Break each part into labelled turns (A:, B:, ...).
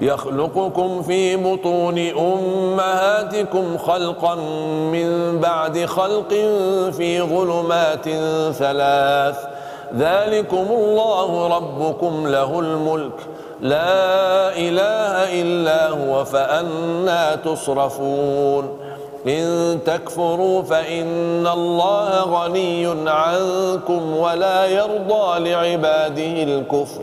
A: يخلقكم في بطون أمهاتكم خلقا من بعد خلق في ظلمات ثلاث. ذلكم الله ربكم له الملك. لا إله إلا هو فأنا تصرفون. إن تكفروا فإن الله غني عنكم ولا يرضى لعباده الكفر.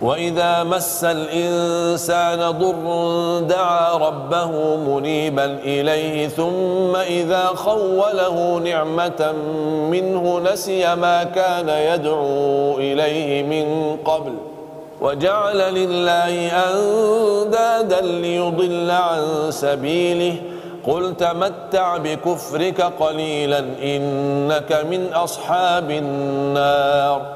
A: وإذا مس الإنسان ضر دعا ربه منيبا إليه ثم إذا خوله نعمة منه نسي ما كان يدعو إليه من قبل. وجعل لله أندادا ليضل عن سبيله. قل تمتع بكفرك قليلا إنك من أصحاب النار.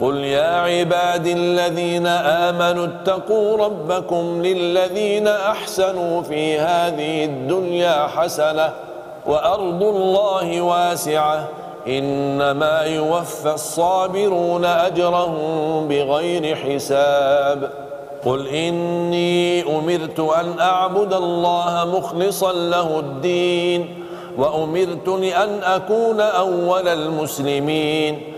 A: قل يا عباد الذين آمنوا اتقوا ربكم للذين أحسنوا في هذه الدنيا حسنة وأرض الله واسعة إنما يوفى الصابرون أجرهم بغير حساب قل إني أمرت أن أعبد الله مخلصا له الدين وأمرت لأن أكون أول المسلمين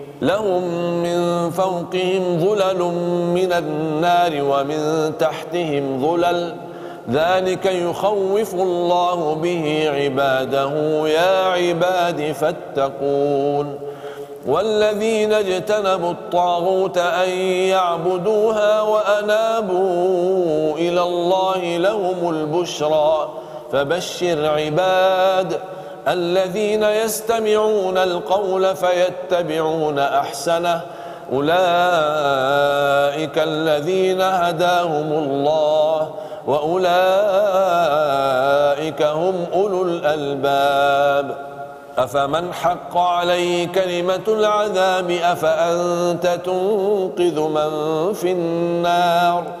A: لهم من فوقهم ظلل من النار ومن تحتهم ظلل. ذلك يخوف الله به عباده. يا عباد فاتقون. والذين اجتنبوا الطاغوت أن يعبدوها وأنابوا إلى الله لهم البشرى. فبشر عباد الذين يستمعون القول فيتبعون أحسنه. أولئك الذين هداهم الله وأولئك هم أولو الألباب. أفمن حق عليه كلمة العذاب أفأنت تنقذ من في النار؟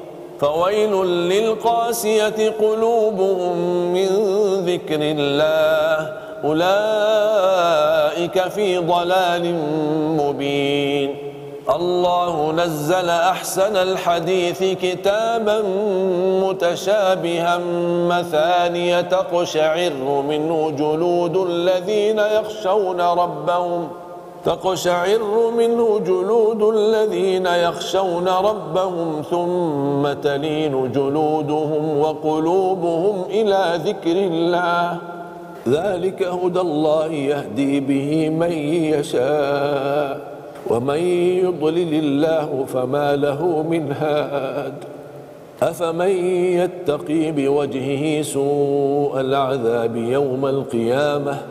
A: فويل للقاسية قلوبهم من ذكر الله. أولئك في ضلال مبين. الله نزل أحسن الحديث كتابا متشابها. مثانية تقشعر منه جلود الذين يخشون ربهم. تقشعر منه جلود الذين يخشون ربهم ثم تلين جلودهم وقلوبهم إلى ذكر الله. ذلك هدى الله يهدي به من يشاء ومن يضلل الله فما له من هاد. أفمن يتقي بوجهه سوء العذاب يوم القيامة؟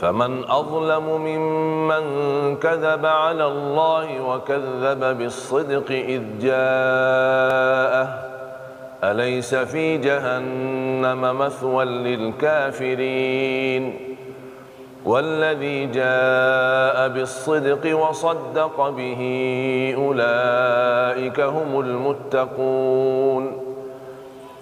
A: فمن أظلم ممن كذب على الله وكذب بالصدق إذ جاءه أليس في جهنم مثوى للكافرين؟ والذي جاء بالصدق وصدق به أولئك هم المتقون.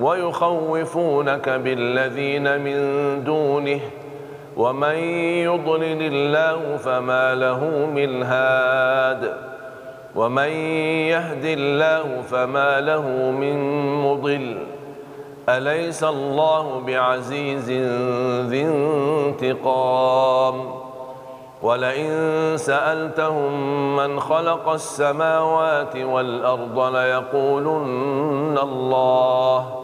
A: ويخوفونك بالذين من دونه ومن يضلل الله فما له من هاد ومن يهد الله فما له من مضل أليس الله بعزيز ذي انتقام ولئن سألتهم من خلق السماوات والأرض ليقولن الله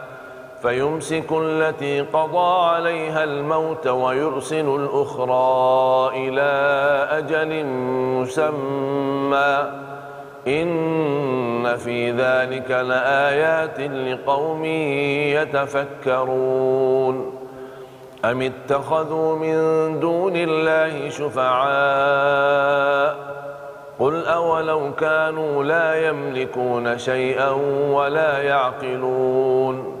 A: فيمسك التي قضى عليها الموت ويرسل الأخرى إلى أجل مسمى. إن في ذلك لآيات لقوم يتفكرون. أم اتخذوا من دون الله شفعاء؟ قل أولو كانوا لا يملكون شيئا ولا يعقلون.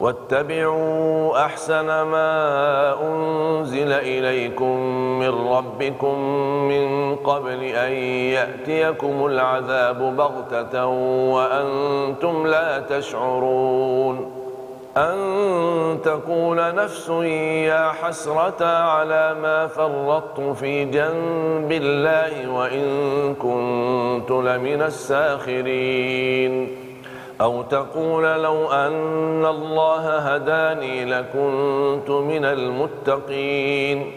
A: واتبعوا أحسن ما أنزل إليكم من ربكم من قبل أن يأتيكم العذاب بغتة وأنتم لا تشعرون أن تقول نفس يا حسرة على ما فرطت في جنب الله وإن كنت لمن الساخرين أو تقول لو أن الله هداني لكنت من المتقين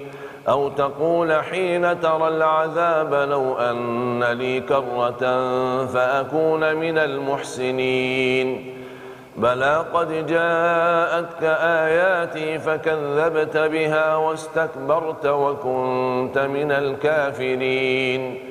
A: أو تقول حين ترى العذاب لو أن لي كرة فأكون من المحسنين. بلى قد جاءتك آياتي فكذبت بها واستكبرت وكنت من الكافرين.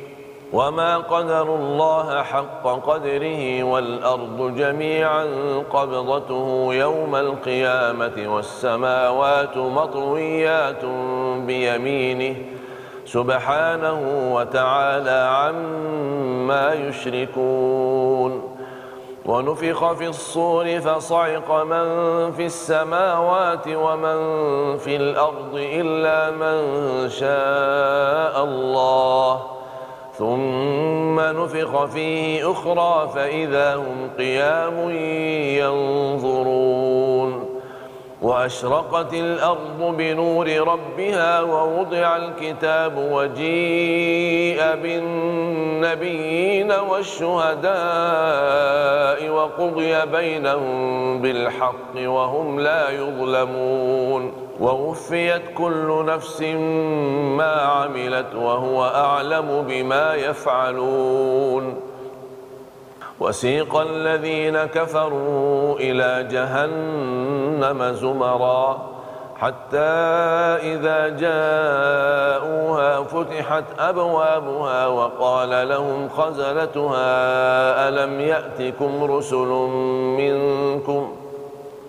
A: وما قدر الله حق قدره والأرض جميعا قبضته يوم القيامة والسماوات مطويات بيمينه سبحانه وتعالى عما يشركون ونفخ في الصور فصعق من في السماوات ومن في الأرض إلا من شاء الله ثم نفخ فيه أخرى فإذا هم قيام ينظرون. وأشرقت الأرض بنور ربها ووضع الكتاب وجيء بالنبيين والشهداء وقضي بينهم بالحق وهم لا يظلمون. ووفيت كل نفس ما عملت وهو أعلم بما يفعلون وسيق الذين كفروا إلى جهنم زمرا حتى إذا جاءوها فتحت أبوابها وقال لهم خزنتها ألم يأتكم رسل منكم ؟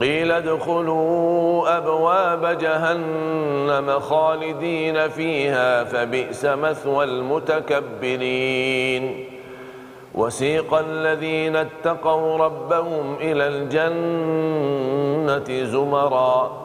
A: قيل ادخلوا أبواب جهنم خالدين فيها فبئس مثوى المتكبرين. وسيق الذين اتقوا ربهم إلى الجنة زمرًا.